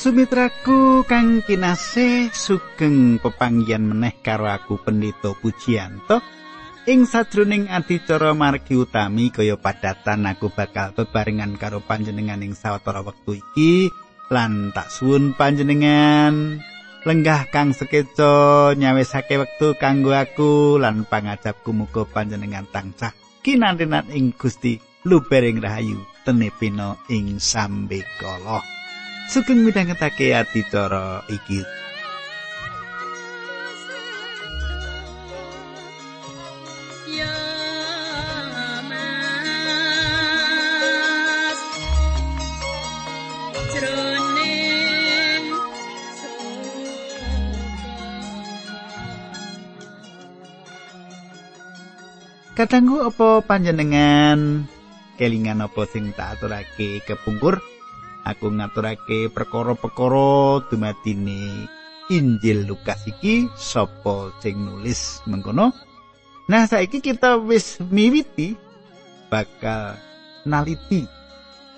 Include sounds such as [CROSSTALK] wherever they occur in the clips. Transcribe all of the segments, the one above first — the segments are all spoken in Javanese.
Sumitraku kang kinasih sugeng pepanggihan meneh karo aku Pendito Pujianto. Ing sadroning adicara margi utami kaya padatan aku bakal bebarengan karo panjenengan ing sawetara wektu iki. Lan tak suwun panjenengan. Lenggah kang sekeca nyawisake wektu kanggo aku lan pangajapku muga panjenengan tansah kinantenan ing Gusti lubering rahayu tenepina ing sambekala sugeng midhangetake adicara iki. Katanggu apa panjenengan? Kelingan apa sing tak aturake kepungkur aku ngaturake perkara-perkara dumadine. Injil Lukas iki sapa sing nulis mengkono? Nah saiki kita wis miwiti bakal naliti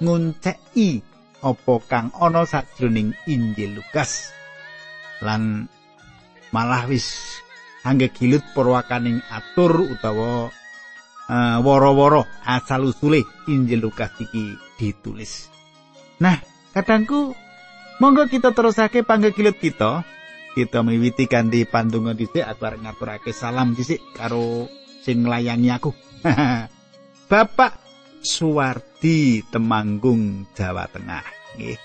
ngunceki apa kang ana sajroning Injil Lukas. Lan malah wis anggegilut perwakaning atur utawa uh, woro-woro asal usule Injil Lukas iki ditulis. Nah, kadangku monggo kita terusake panggegilut kita. Kita miwiti kanthi pandonga aku arep ngaturake salam dhisik karo sing nglayangi aku. [LAUGHS] Bapak Suwardi Temanggung Jawa Tengah nggih.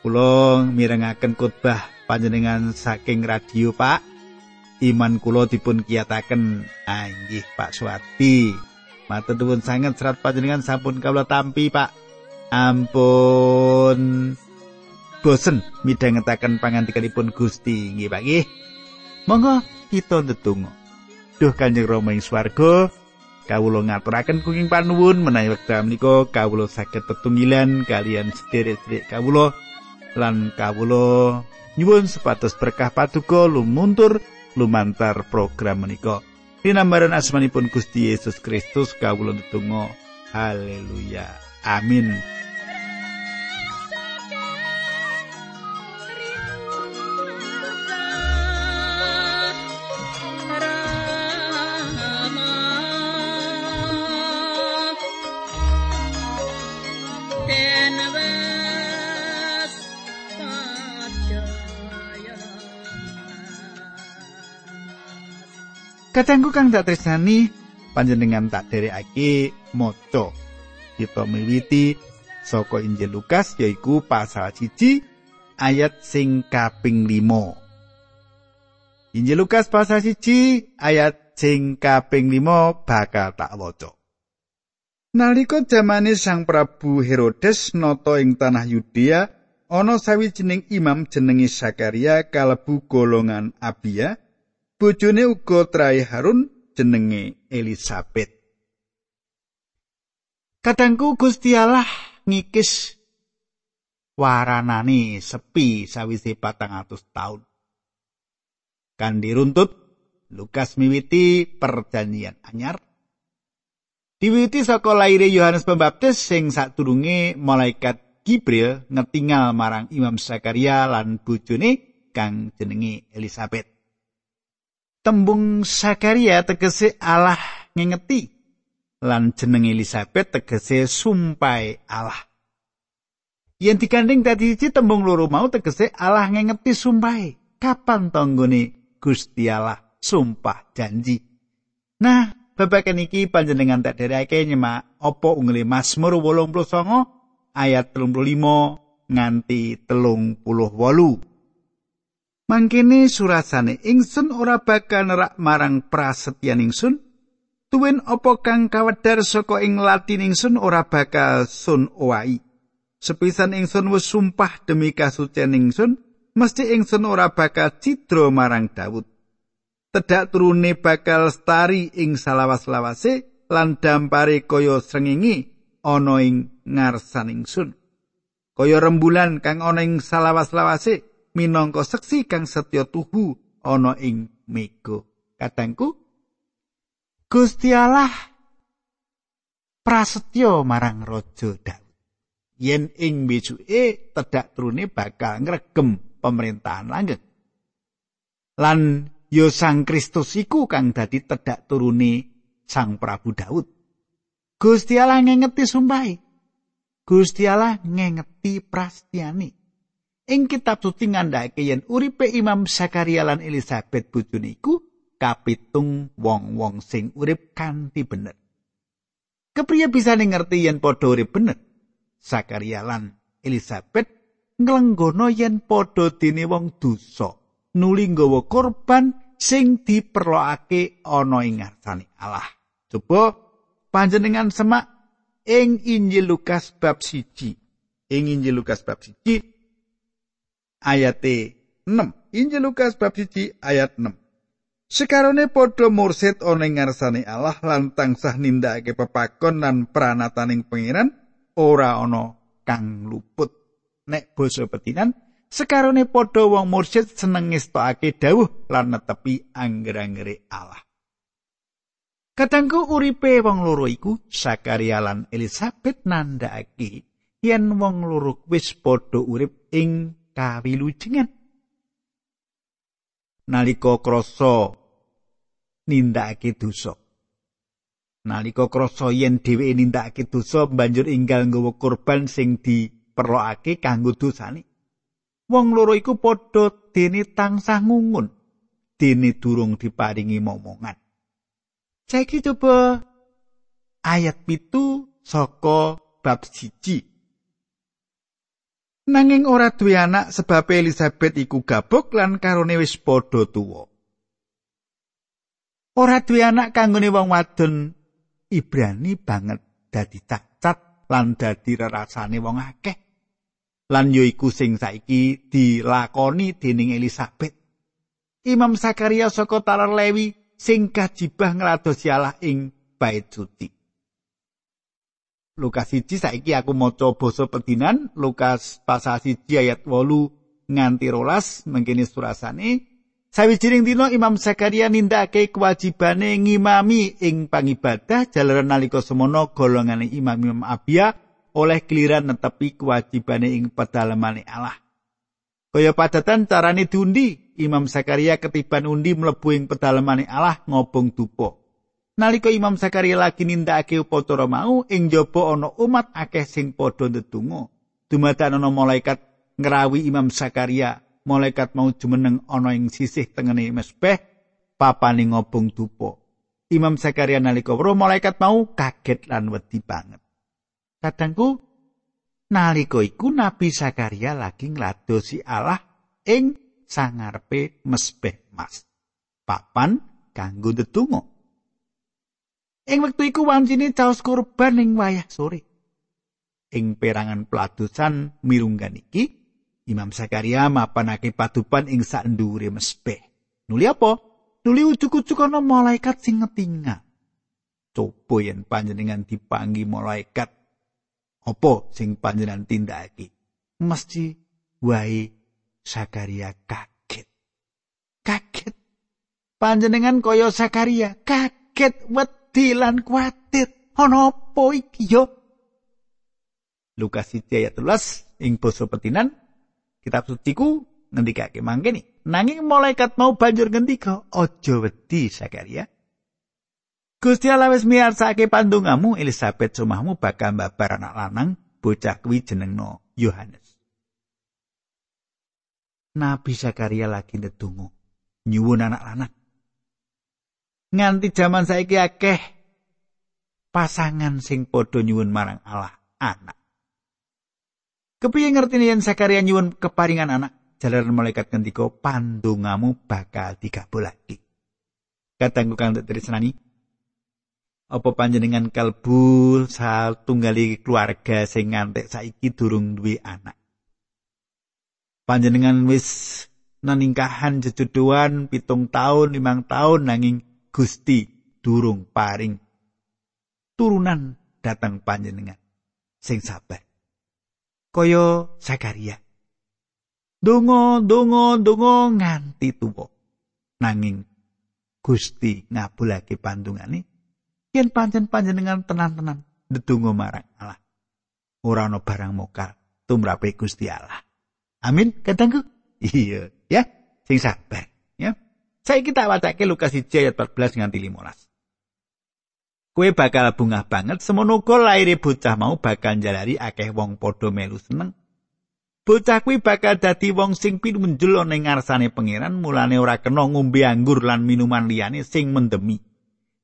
Kula mirengaken khotbah panjenengan saking radio, Pak. iman kula dipun kiyataken anggih Pak Suwardi matur nuwun sanget serat panjenengan sampun kawula tampi Pak ampun bosen midhangetaken pangandikanipun Gusti nggih Pak nggih monggo kita ndedonga duh kanjeng Rama ing swarga kawula ngaturaken kuking panuwun menawi wekdal menika kawula saged tetunggilan kalian sederek-sederek kawula lan kawula nyuwun sepatus berkah paduka lumuntur lumantar program menika. Dinambaran asmanipun Gusti Yesus Kristus kawula ndedonga. Haleluya. Amin. Katengku kang tak tresnani panjenengan tak derekake maca. Kita miwiti saka Injil Lukas yaiku pasal 1 ayat sing kaping 5. Injil Lukas pasal 1 ayat sing kaping 5 bakal tak waca. Nalika jamane Sang Prabu Herodes nata ing tanah Yudea, ana sawijining imam jenenge Sakaria kalebu golongan Abia bojone uga trai Harun jenenge Elisabeth. Kadangku Gusti Allah ngikis waranane sepi sawise patang atus taun. Kan diruntut Lukas miwiti perjanjian anyar. Diwiwiti saka laire Yohanes Pembaptis sing sadurunge malaikat Gibril ngetingal marang Imam Zakaria lan bojone kang jenenge Elisabeth. tembung Sakaria tegese Allah ngingeti lan jeneng Elizabeth tegese sumpai Allah. Yen dikanding dadi siji tembung loro mau tegese Allah ngingeti sumpai. Kapan tonggone Gusti Allah sumpah janji. Nah, babagan iki panjenengan tak dereke nyemak apa unggule Mazmur 89 ayat 35 nganti 38. Mangkene surasane ingsun ora bakal nerak marang prasetyan ingsun. Tuwin apa kang kawedar saka ing latin ingsun ora bakal sun owai. Sepisan ingsun wis sumpah demi kasucen ingsun, mesti ingsun ora bakal cidra marang Daud. Tedak turune bakal stari ing salawas-lawase lan dampare kaya srengenge ana ing ngarsan ingsun. Kaya rembulan kang ana ing salawas-lawase minangka seksi kang setya tuhu ana ing mega katangku Gusti Allah prasetyo marang raja Daud yen ing besuke tedak trune bakal ngregem pemerintahan langgeng. Lan yo Sang Kristus iku kang dadi tedak turune Sang Prabu Daud. Gusti Allah ngengeti sumpahe. Gusti Allah ngengeti prastiani. Ing kitab suci ngandhake yen uripe Imam Zakaria lan Elizabeth bojone iku kapitung wong-wong sing urip kanthi bener. Kepriye bisa ngerti yen padha urip bener? Zakaria lan Elizabeth nglenggono yen padha dene wong dosa nuli nggawa korban sing diperlokake ana ing ngarsane Allah. Coba panjenengan semak ing Injil Lukas bab 1. Ing Injil Lukas bab 1 ayat 6. Injil Lukas bab 1 ayat 6. Sekarone padha mursid ana ing ngarsane Allah lan tansah nindakake pepakon lan pranataning pangeran ora ana kang luput. Nek basa petinan, sekarone padha wong mursid seneng ngestokake dawuh lan netepi angger-anggere Allah. Katangku uripe wong loro iku Sakaria lan Elizabeth nandhakake yen wong loro wis padha urip ing kawilujengan. Nalika krasa nindakake dosa. Nalika krasa yen dheweke nindakake dosa banjur inggal nggawa korban sing diperlokake kanggo dosane. Wong loro iku padha dene tansah ngungun dene durung diparingi momongan. Saiki coba ayat pitu saka bab siji. Nanging ora duwe anak sebab Elizabeth iku gabuk lan karone wis padha tuwa. Ora duwe anak kanggone wong wadon Ibrani banget dadi cacat lan dadi rerasane wong akeh. Lan yo iku sing saiki dilakoni dening Elizabeth. Imam Sakaria saka Talar Lewi sing kajibah ngladosi Allah ing bait suci. Lukas 1 saiki aku maca basa pedinan Lukas pasal 1 ayat 8 nganti rolas mengkini surasane sawijining dina Imam Zakaria nindakake kewajibane ngimami ing pangibadah jalaran nalika semono golongane imam-imam Abia oleh keliran netepi kewajibane ing pedalamane Allah. Kaya padatan carane diundi Imam Zakaria ketiban undi mlebu ing pedalemane Allah ngobong dupa. Nalika Imam Zakaria lagi nindakake upacara mau ing jaba ana umat akeh sing padha ndedonga. Dumadakan ana malaikat ngrawi Imam Zakaria. Malaikat mau jumeneng ana ing sisih tengene mesbeh papane ngobong dupa. Imam Zakaria nalika weruh malaikat mau kaget lan wedi banget. Kadangku nalika iku Nabi Zakaria lagi ngladosi Allah ing sangarepe mesbeh mas. Papan kanggo ndedonga. Ing wektu iku wancine caos kurban ing wayah sore. Ing perangan peladusan mirunggan iki, Imam Zakaria mapanake padupan ing sak ndhuure mesbeh. Nuli apa? Nuli ujug-ujug ana malaikat sing ngetinga. Coba yen panjenengan dipanggi malaikat apa sing panjenengan tindakake? Mesti wae Sakaria kaget. Kaget. Panjenengan kaya Sakaria kaget wedi lan kuatir. Ana apa iki yo? Lukas 1 ayat 13 ing basa petinan kitab suci ku ngendikake mangkene. Nanging malaikat mau banjur ngendika, "Aja wedi Sakaria." Gusti Allah wis miyarsake pandungamu Elizabeth sumahmu bakal mbabar anak lanang bocah kuwi jenengno Yohanes. Nabi Zakaria lagi ndedonga nyuwun anak lanang. Nganti jaman saiki akeh pasangan sing padha nyuwun marang Allah anak. Kepiye ngertine yen Zakaria nyuwun keparingan anak? Jalaran malaikat ngendika pandongamu bakal digabulake. Katangku kang tresnani. Apa panjenengan kalbu satunggali keluarga sing ngantek saiki durung duwe anak? panjenengan wis naningkahan jejodohan pitung tahun limang tahun nanging Gusti durung paring turunan datang panjenengan sing sabar kaya Zakaria donga donga donga nganti tuwa nanging Gusti ngabulake pandungane yen pancen panjenengan tenan-tenan ndedonga marang Allah ora ana barang mokal tumrape Gusti Allah. Amin, katangku. Iya, ya. Sing sabar, ya. Saya kita wacake Lukas 1 ayat 14 nganti 15. Kue bakal bungah banget semono uga laire bocah mau bakal jalari akeh wong padha melu seneng. Bocah kuwi bakal dadi wong sing pinumenjul ning ngarsane pangeran mulane ora kena ngombe anggur lan minuman liyane sing mendemi.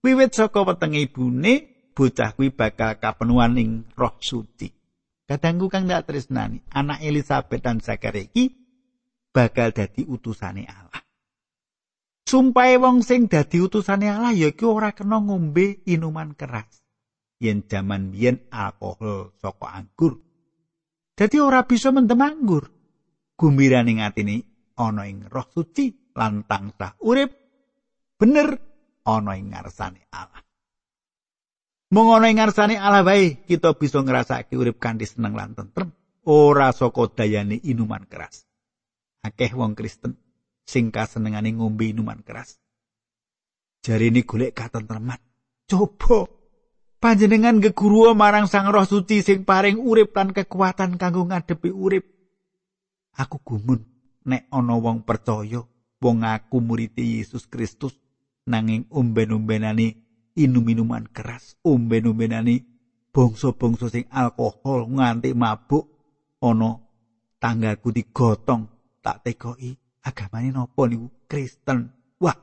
Wiwit saka wetenge ibune, bocah kuwi bakal kapenuhan ing roh suci. Kadangku kang dak tresnani, anak Elizabeth dan Zakaria iki bakal dadi utusane Allah. Sumpahe wong sing dadi utusane Allah ya iku ora kena ngombe inuman keras. Yen jaman biyen alkohol saka anggur. Dadi ora bisa mendem anggur. Gumbiraning atine ana ing roh suci lan tansah urip bener ana ing ngarsane Allah. Mung ana ing ngarsane Allah wae kita bisa ngrasake urip kanthi seneng lan tentrem, ora saka dayane inuman keras. Akeh wong Kristen sing kasenengane ngombe minuman keras. Jari ini golek katentreman. Coba panjenengan geguru marang Sang Roh Suci sing paring urip lan kekuatan kanggo ngadepi urip. Aku gumun nek ana wong percaya wong aku murid Yesus Kristus nanging umben-umbenane inum-inuman keras, umben-umbenane bangsa-bangsa sing alkohol nganti mabuk ana tanggaku digotong tak tekoki agamane napa niku Kristen. Wah,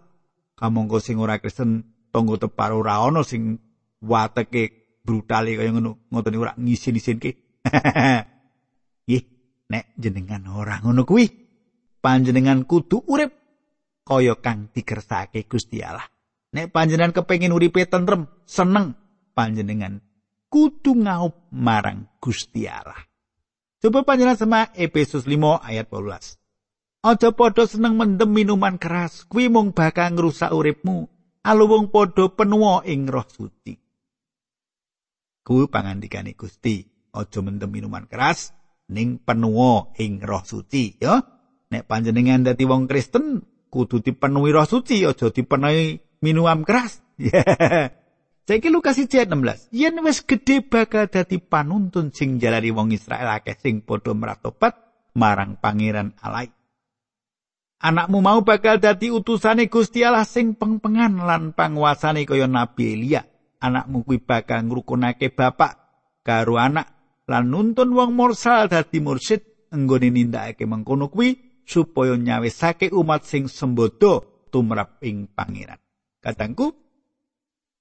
kamangka sing ora Kristen tangga tepar ora ana sing wateke brutale kaya ngono, ngoten ora ngisin-isinke. [LAUGHS] Nggih, nek jenengan ora ngono kuwi, panjenengan kudu urip kaya kang dikersake Gusti Allah. Nek panjenengan kepengin uripe tentrem, seneng, panjenengan kudu ngaup marang Gusti Allah. Coba panjenengan sama Efesus 5 ayat 12. Aja padha seneng mendem minuman keras, kuwi mung bakal ngrusak uripmu. Aluwung padha penuwa ing roh suci. Kuwi pangandikane Gusti, aja mendem minuman keras ning penuwa ing roh suci, ya. Nek panjenengan dadi wong Kristen, kudu dipenuhi roh suci, aja dipenuhi minuman keras. [LAUGHS] Saiki Lukas 16. Yen wis gedhe bakal dadi panuntun sing jalari wong Israel akeh sing padha meratobat marang pangeran Allah. Anakmu mau bakal dadi utusane Gusti Allah sing pengpengan lan panguasane kaya Nabi Elia. Anakmu kuwi bakal ngrukunake bapak karo anak lan nuntun wong morsal dadi mursid enggone nindakake mengkono kuwi supaya nyawisake umat sing sembodo tumrap ing pangeran. Katangku,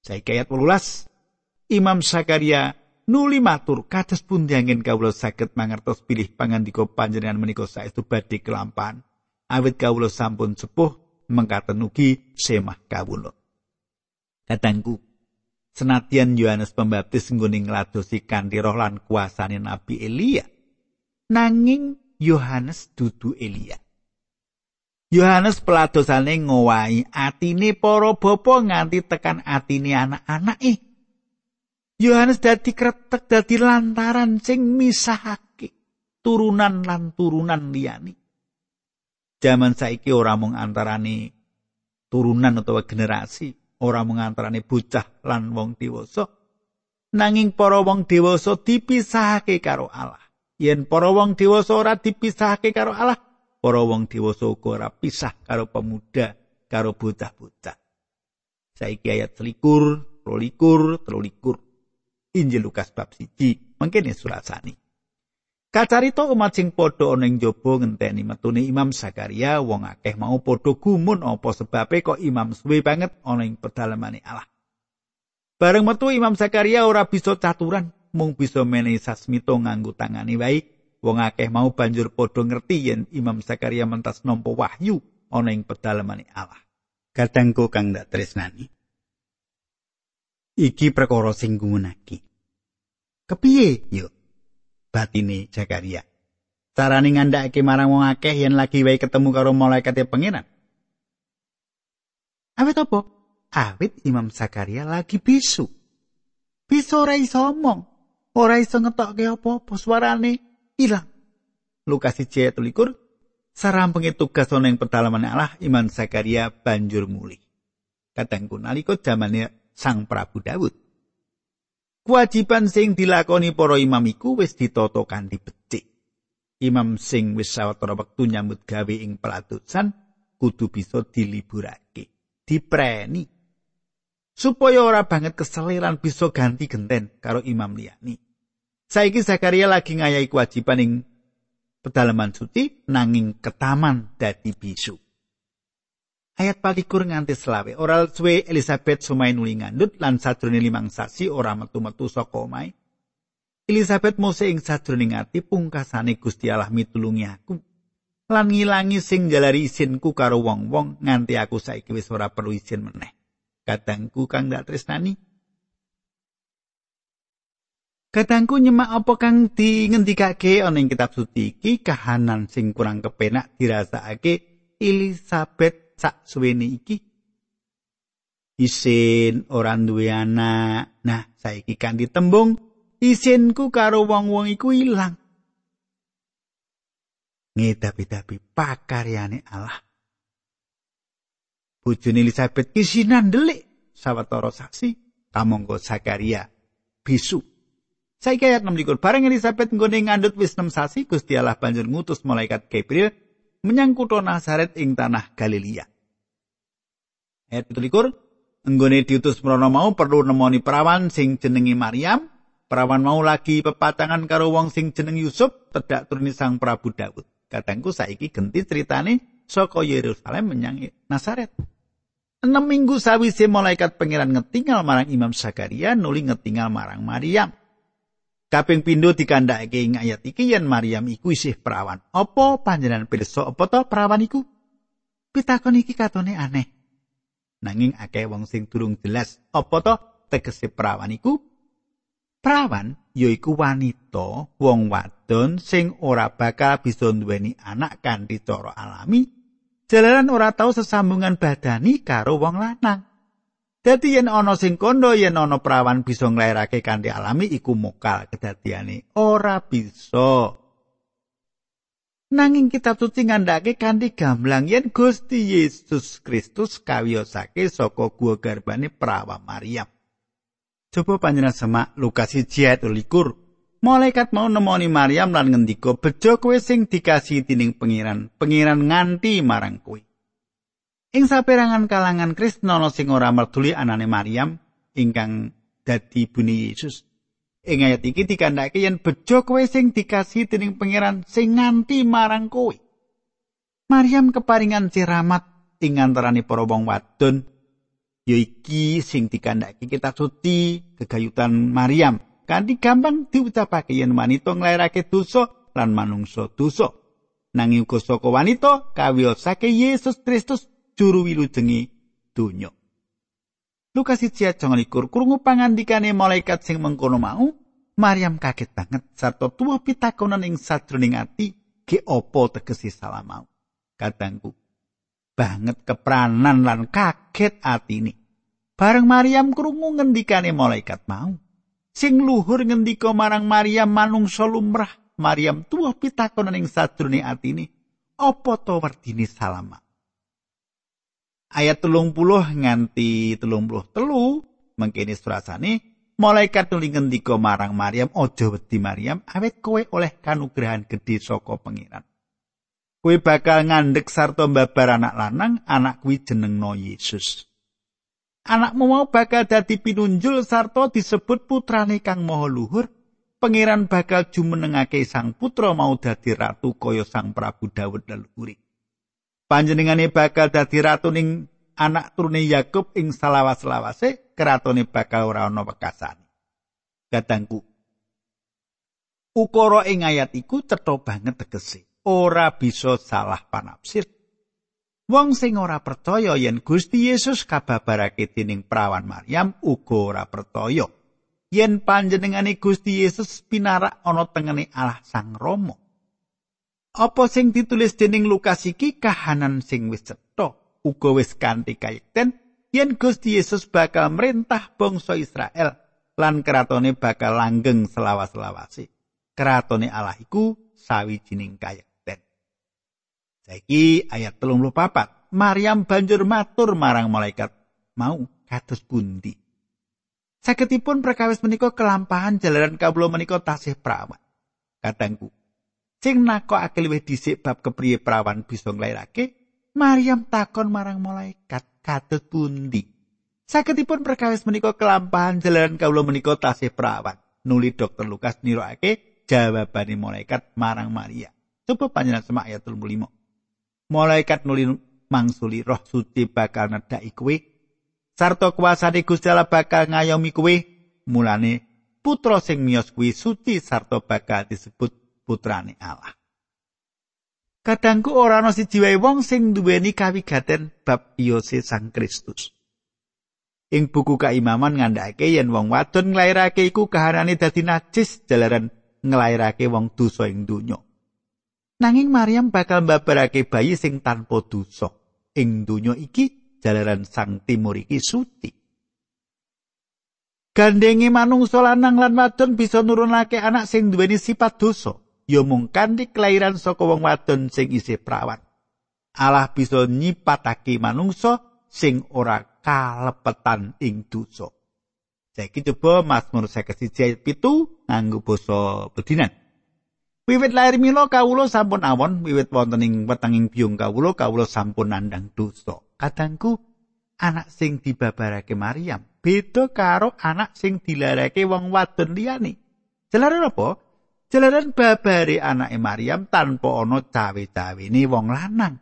saya kayat 18, Imam Sakaria nuli matur kados pundi angin kawula saged mangertos pilih pangandika panjenengan menika saestu badhe kelampahan. Awit kawula sampun sepuh mengkaten ugi semah kawula. Katangku, senatian Yohanes Pembaptis nggone ngladosi kanthi roh lan kuasane Nabi Elia, nanging Yohanes dudu Elia. Yohanes peladosane ngowahi atine para bapa nganti tekan atine anak-anake. Yohanes dadi kretek dadi lantaran sing misahake turunan lan turunan liyane. Zaman saiki ora mung antarane turunan utawa generasi, ora mung antarane bocah lan wong dewasa. Nanging para wong dewasa dipisahake karo Allah. Yen para wong dewasa ora dipisahake karo Allah, para wong dewasa uga ora pisah karo pemuda, karo bocah-bocah. Saiki ayat selikur, rolikur, telulikur. Injil Lukas bab siji, mangkene surasani. Kacarita umat sing padha ana ing jaba ngenteni metune Imam Zakaria wong akeh mau padha gumun apa sebabe kok imam suwe banget ana ing pedalamane Allah. Bareng metu Imam Zakaria ora bisa caturan, mung bisa menehi sasmita nganggo tangane wae. Wong akeh mau banjur padha ngerti yen Imam Zakaria mentas nampa wahyu ana ing pedalamane Allah. Kadangku kang dak tresnani. Iki perkara sing gumunake. Kepiye? Yuk. Batine Zakaria. Carane ngandhakake marang wong akeh yen lagi wae ketemu karo malaikate pangeran. Awit apa? Awit Imam Zakaria lagi bisu. Bisu ora iso omong. Ora iso ngetokke apa-apa suarane ilang. Lukas 1 tulikur sarampunge tugas ana ing pedalaman Allah Imam Zakaria banjur muli. Kadangku nalika zamane Sang Prabu Daud. Kewajiban sing dilakoni para imam iku wis ditata kanthi becik. Imam sing wis sawetara wektu nyambut gawe ing pelatusan kudu bisa diliburake, dipreni. Supaya ora banget keseliran bisa ganti genten karo imam liyane. Saiki Zakaria lagi ngayahi kewajiban ing pedalaman suci nanging ketaman dadi bisu. Ayat palikur nganti selawe. Oral suwe Elizabeth sumai nuli ngandut lan sadrone limang sasi ora metu-metu saka omahe. Elizabeth mose ing sadrone ngati pungkasane Gusti Allah mitulungi aku. Lan ngilangi sing jalari isinku karo wong-wong nganti aku saiki wis ora perlu isin meneh. Kadangku kang dak tresnani. Kadangku nyemak apa kang di ngendikake ana ing kitab suci iki kahanan sing kurang kepenak dirasakake Elizabeth sak suwene iki isin ora duwe anak. Nah saiki kan ditembung isinku karo wong-wong iku ilang. Ngedapi-dapi pakaryane Allah. Bojone Elizabeth delik sawetara saksi kamangka Zakaria bisu. Saiki ayat 6 bareng Elizabeth nggone ngandut wis 6 sasi Gusti Allah banjur ngutus malaikat Gabriel menyang kutha Nazaret ing tanah Galilea. Ayat 17 Enggone diutus mrono mau perlu nemoni perawan sing jenenge Maryam. Perawan mau lagi pepatangan karo wong sing jeneng Yusuf, tedak turuni Sang Prabu Daud. Kadangku saiki genti ceritane saka Yerusalem menyang Nazaret. Enam minggu sawise malaikat pangeran ngetingal marang Imam Zakaria nuli ngetingal marang Maryam. Kaping pindho dikandhake ing ayat iki yen Maryam iku isih perawan. Apa panjenengan pirsa apa to perawan iku? Pitakon iki katone aneh. Nanging akeh wong sing durung jelas apa to tegese perawan iku? Perawan yaiku wanita, wong wadon sing ora bakal bisa nduweni anak kanthi cara alami. Jalaran ora tau sesambungan badani karo wong lanang. Dadi yen ana sing kondo yen ana prawan bisa nglairake kanthi alami iku mokal kedadiane ora bisa. Nanging kitab suci ngandhake kanthi gamblang yen Gusti Yesus Kristus kawiyosake saka guwa garbane prawa Maryam. Coba panjenengan semak Lukas 1 ayat 21. Malaikat mau nemoni Maryam lan ngendika, "Bejo kowe sing dikasih dening pengiran, pengiran nganti marang kowe." Ing saperangan kalangan Kristen ana sing ora merduli anane Maryam ingkang dadi buni Yesus. Ing ayat iki dikandhake yen bejo kowe sing dikasih dening pangeran sing nganti marang kowe. Maryam keparingan ciramat ing antaraning para wong wadon ya iki sing dikandhake kita suci kegayutan Maryam. Kanthi gampang diucapake yen wanita nglairake dosa lan manungsa dosa. Nanging uga saka wanita kawiyosake Yesus Kristus juru wilujengi donya. Lukas 1:21 krungu pangandikane malaikat sing mengkono mau, Maryam kaget banget sarta tuwa pitakonan ing sadroning ati, ge apa tegese salah mau. Kadangku banget kepranan lan kaget atine. Bareng Maryam krungu ngendikane malaikat mau, sing luhur ngendika marang Maryam manungsa lumrah, Maryam tuwa pitakonan ing sadroning atine, apa to werdine salah mau. Ayat telung puluh nganti telung puluh telu mengkini surasane malaikat nuli ngendika marang Maryam aja wedi Maryam awet kowe oleh kanugrahan gedhe saka pengiran kowe bakal ngandhek sarta mbabar anak lanang anak kuwi jenengno Yesus. Anakmu mau bakal dadi pinunjul sarta disebut putrane kang maha luhur. Pangeran bakal jumenengake sang putra mau dadi ratu kaya sang Prabu Daud leluhur. Panjenengane bakal dadi ratu ning anak turune Yakub ing salawas-lawase kratone bakal ora ana wekasan. Katangku. Ukara ing ayat iku cetha banget tegese. Ora bisa salah panafsir. Wong sing ora percaya yen Gusti Yesus kababarake dening perawan Maryam uga ora percaya yen panjenengane Gusti Yesus pinarak ana tengene Allah Sang Rama. Apa sing ditulis dening Lukas iki kahanan sing wis cetha uga wis kanthi kayekten yen Gusti Yesus bakal merintah bangsa Israel lan kratone bakal langgeng selawas-lawase. Kratone Allah iku sawijining kayekten. Saiki ayat 34. Maryam banjur matur marang malaikat mau kados pundi. Saketipun perkawis menika kelampahan jalaran kawula menika tasih prawan. Kadangku, sing nakokake luwih dhisik bab kepriye prawan bisa nglairake, Maryam takon marang malaikat, "Katut pundi?" Saketipun perkawis menika kelampahan jalaran kawula menika tasih prawan. Nuli dokter Lukas nirokake jawabane malaikat marang Maria. Coba panjenengan semak ayat 35. Malaikat nuli mangsuli roh suci bakal nedhaki kowe sarta kuasane Gusti Allah bakal ngayomi kuwi mulane putra sing miyos kuwi suci sarta bakal disebut putrane Allah Kadangku ora ana siji wae wong sing duweni kawigaten bab Yose Sang Kristus. Ing buku kaimaman ngandhake yen wong wadon nglairake iku kahanane dadi najis jalaran nglairake wong dosa ing donya. Nanging Maryam bakal mbabarake bayi sing tanpa dosa ing donya iki jalaran sang timur iki suci. Gandenge manungsa lanang lan wadon bisa nurunake anak sing duweni sifat dosa, ya mung kanthi kelahiran saka wong wadon sing isih prawan. Allah bisa nyipatake manungsa sing ora kalepetan ing dosa. Saiki coba Mazmur 51 ayat 7 nganggo basa bedinan. Wiwit lair mila kawula sampun awon, wiwit wonten ing wetenging biyung kawula kawula sampun nandhang dosa. kadangku anak sing dibabarake Maryam beda karo anak sing dilarake wong wadon liyane. Jelaran apa? Jelaran babare anake Maryam tanpa ana cawe-cawene wong lanang.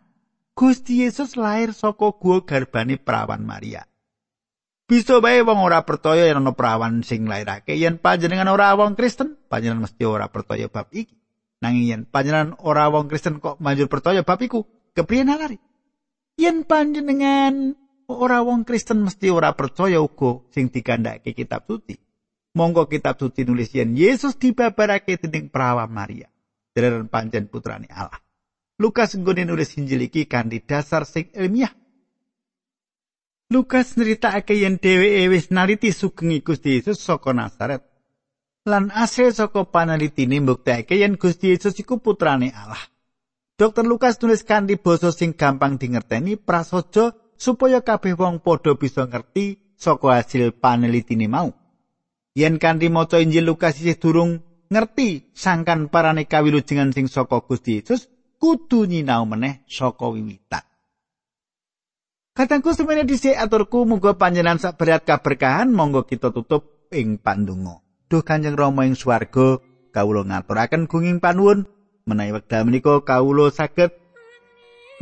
Gusti Yesus lahir saka guwa garbane perawan Maria. Bisa bae wong ora percaya yen ana perawan sing lairake yen panjenengan ora wong Kristen, panjenengan mesti ora percaya bab iki. Nanging yen panjenengan ora wong Kristen kok manjur percaya bab iku, kepriye nalari? yen panjenengan ora wong Kristen mesti ora percaya uga sing dikandhake kitab suci. Monggo kitab suci nulis yen Yesus dibabarake dening perawan Maria. Dereran pancen putrane Allah. Lukas nggone nulis Injil iki kanthi dasar sing ilmiah. Lukas nritakake yen dheweke wis naliti sugeng Gusti Yesus saka Nazaret. Lan asil saka panalitine mbuktekake yen Gusti Yesus iku putrane Allah. Dokter Lukas tulis kanthi basa sing gampang dingerteni prasaja supaya kabeh wong padha bisa ngerti saka hasil panelitine mau. Yen kanthi maca Injil Lukas isih durung ngerti sangkan parane kawilujengan sing saka Gusti Yesus kudu nyinau meneh saka wiwitan. Katangku semene dhisik aturku muga panjenengan sak berat kaberkahan monggo kita tutup ing pandonga. Duh Kanjeng Rama ing swarga kawula ngaturaken gunging panuwun menawi wekdal menika kawula saged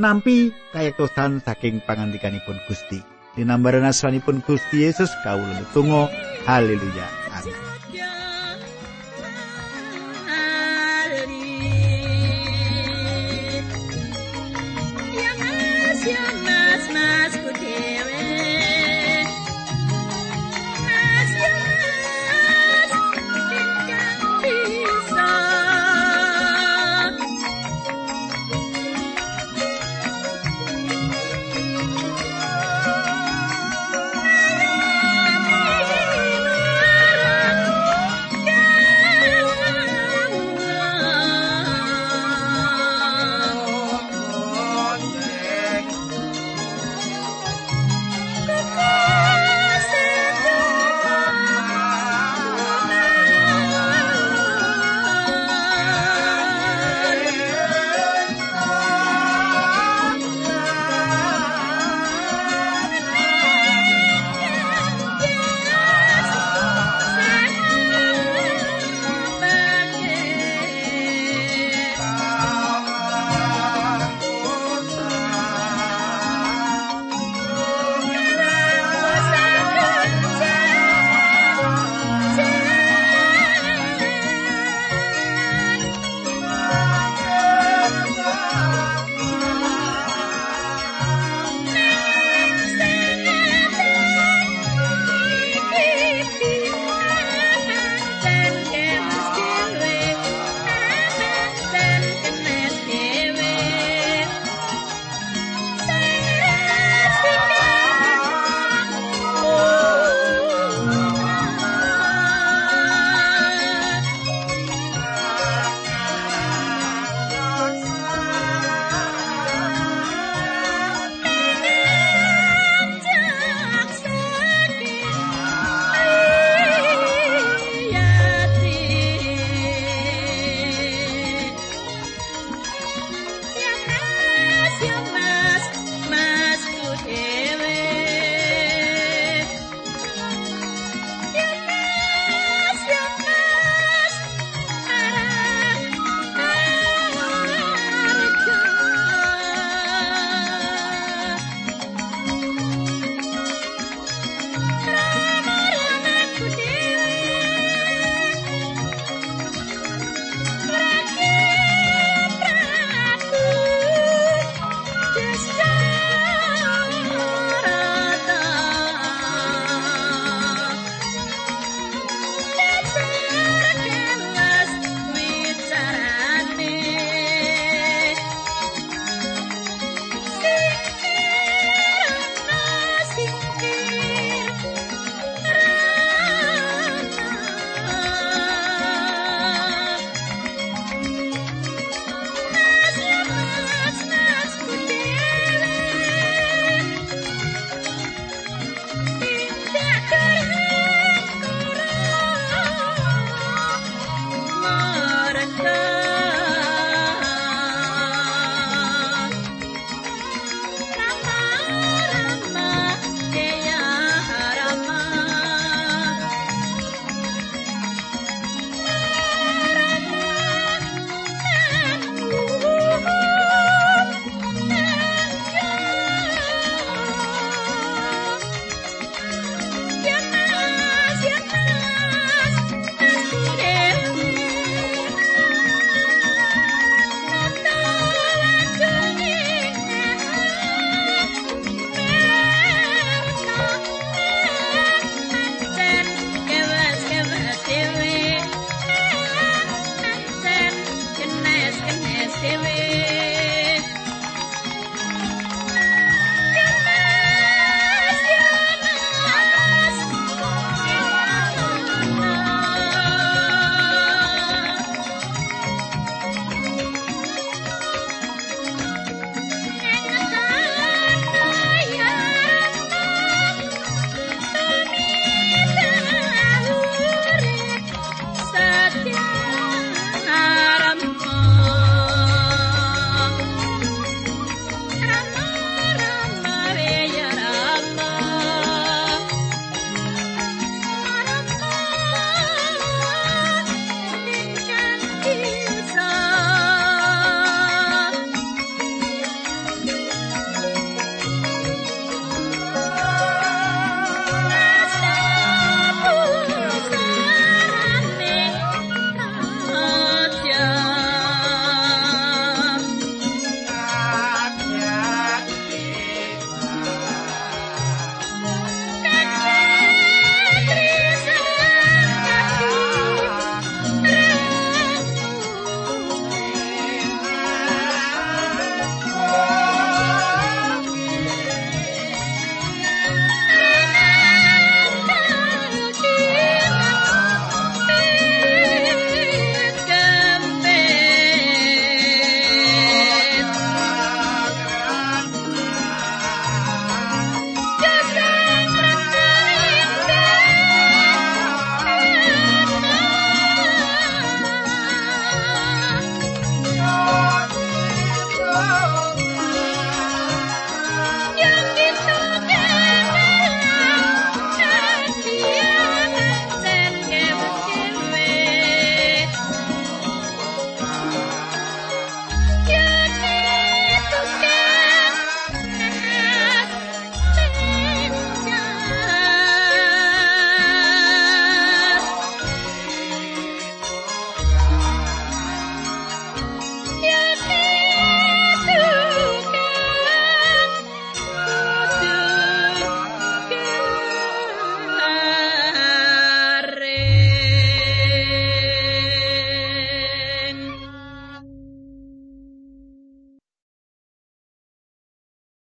nampi kayektosan saking pangandikanipun Gusti. Dinambaran asmanipun Gusti Yesus kawula tunggu haleluya.